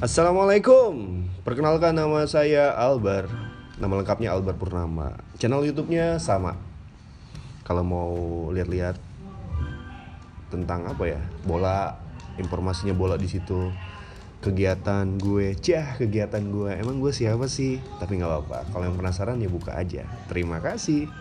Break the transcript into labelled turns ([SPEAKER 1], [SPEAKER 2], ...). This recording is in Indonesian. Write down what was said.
[SPEAKER 1] Assalamualaikum. Perkenalkan nama saya Albar Nama lengkapnya Albar Purnama. Channel YouTube-nya sama. Kalau mau lihat-lihat Tentang apa ya Bola Informasinya bola di situ Kegiatan gue Cah kegiatan gue. Emang gue siapa sih? Tapi nggak apa-apa. Kalau yang penasaran ya buka aja. Terima kasih.